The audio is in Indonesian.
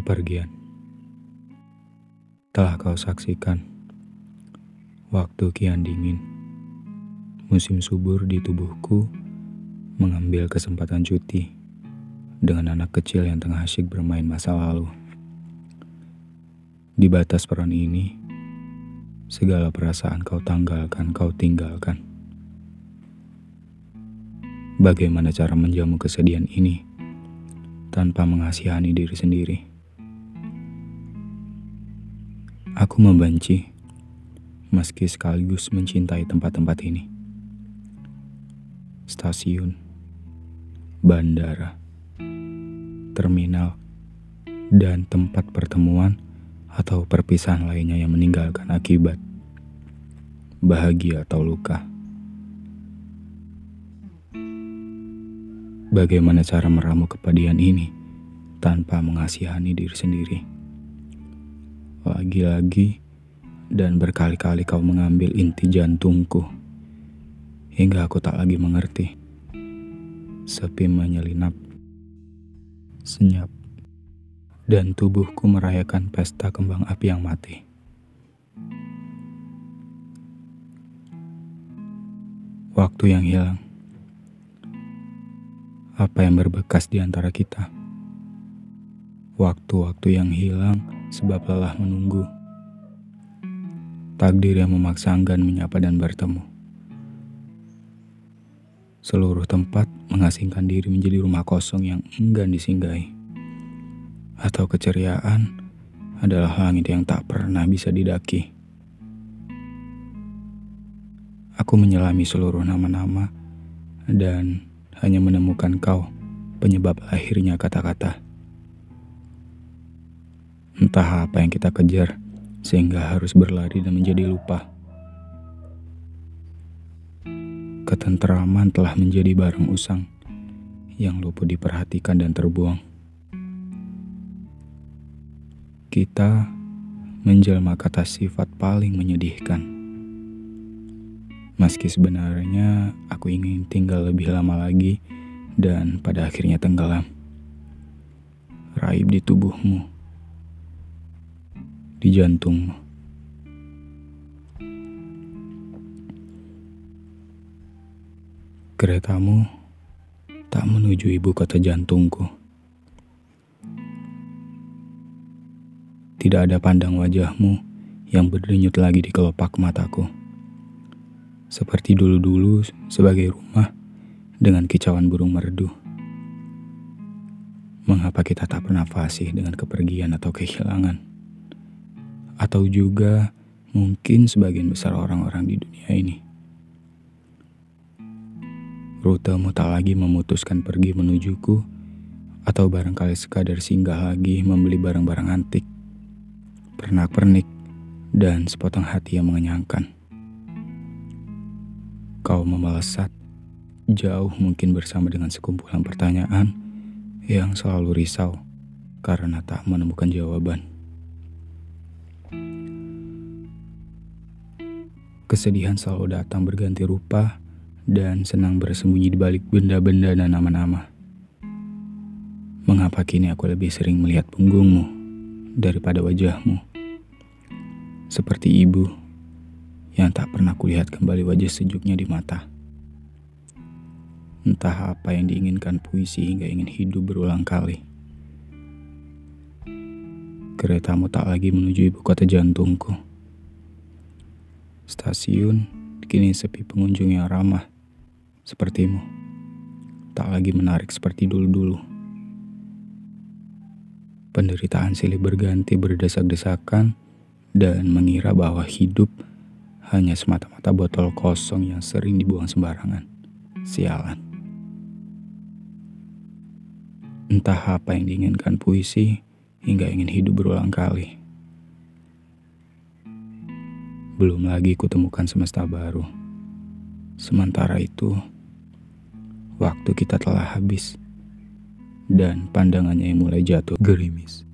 Kepergian telah kau saksikan. Waktu kian dingin, musim subur di tubuhku mengambil kesempatan cuti dengan anak kecil yang tengah asyik bermain masa lalu. Di batas peron ini, segala perasaan kau tanggalkan, kau tinggalkan. Bagaimana cara menjamu kesedihan ini tanpa mengasihani diri sendiri? Aku membenci, meski sekaligus mencintai tempat-tempat ini. Stasiun, bandara, terminal, dan tempat pertemuan atau perpisahan lainnya yang meninggalkan akibat bahagia atau luka. Bagaimana cara meramu kepedihan ini tanpa mengasihani diri sendiri? Lagi-lagi dan berkali-kali kau mengambil inti jantungku hingga aku tak lagi mengerti. Sepi menyelinap, senyap, dan tubuhku merayakan pesta kembang api yang mati. Waktu yang hilang, apa yang berbekas di antara kita? Waktu-waktu yang hilang sebab lelah menunggu. Takdir yang memaksa enggan menyapa dan bertemu. Seluruh tempat mengasingkan diri menjadi rumah kosong yang enggan disinggahi. Atau keceriaan adalah langit yang tak pernah bisa didaki. Aku menyelami seluruh nama-nama dan hanya menemukan kau penyebab lahirnya kata-kata. Entah apa yang kita kejar, sehingga harus berlari dan menjadi lupa. Ketenteraman telah menjadi barang usang yang luput diperhatikan dan terbuang. Kita menjelma kata sifat paling menyedihkan. Meski sebenarnya aku ingin tinggal lebih lama lagi dan pada akhirnya tenggelam. Raib di tubuhmu di jantungmu. Keretamu tak menuju ibu kota jantungku. Tidak ada pandang wajahmu yang berdenyut lagi di kelopak mataku. Seperti dulu-dulu sebagai rumah dengan kicauan burung merdu. Mengapa kita tak pernah fasih dengan kepergian atau kehilangan? Atau juga mungkin sebagian besar orang-orang di dunia ini. Rutemu tak lagi memutuskan pergi menujuku, atau barangkali sekadar singgah lagi membeli barang-barang antik, pernak-pernik, dan sepotong hati yang mengenyangkan. Kau memelesat, jauh mungkin bersama dengan sekumpulan pertanyaan yang selalu risau karena tak menemukan jawaban. Kesedihan selalu datang berganti rupa dan senang bersembunyi di balik benda-benda dan nama-nama. Mengapa kini aku lebih sering melihat punggungmu daripada wajahmu? Seperti ibu yang tak pernah kulihat kembali wajah sejuknya di mata. Entah apa yang diinginkan puisi hingga ingin hidup berulang kali. Keretamu tak lagi menuju ibu kota jantungku Stasiun kini sepi pengunjung yang ramah, sepertimu. Tak lagi menarik seperti dulu-dulu. Penderitaan silih berganti berdesak-desakan dan mengira bahwa hidup hanya semata-mata botol kosong yang sering dibuang sembarangan. Sialan. Entah apa yang diinginkan puisi hingga ingin hidup berulang kali. Belum lagi kutemukan semesta baru. Sementara itu, waktu kita telah habis dan pandangannya yang mulai jatuh gerimis.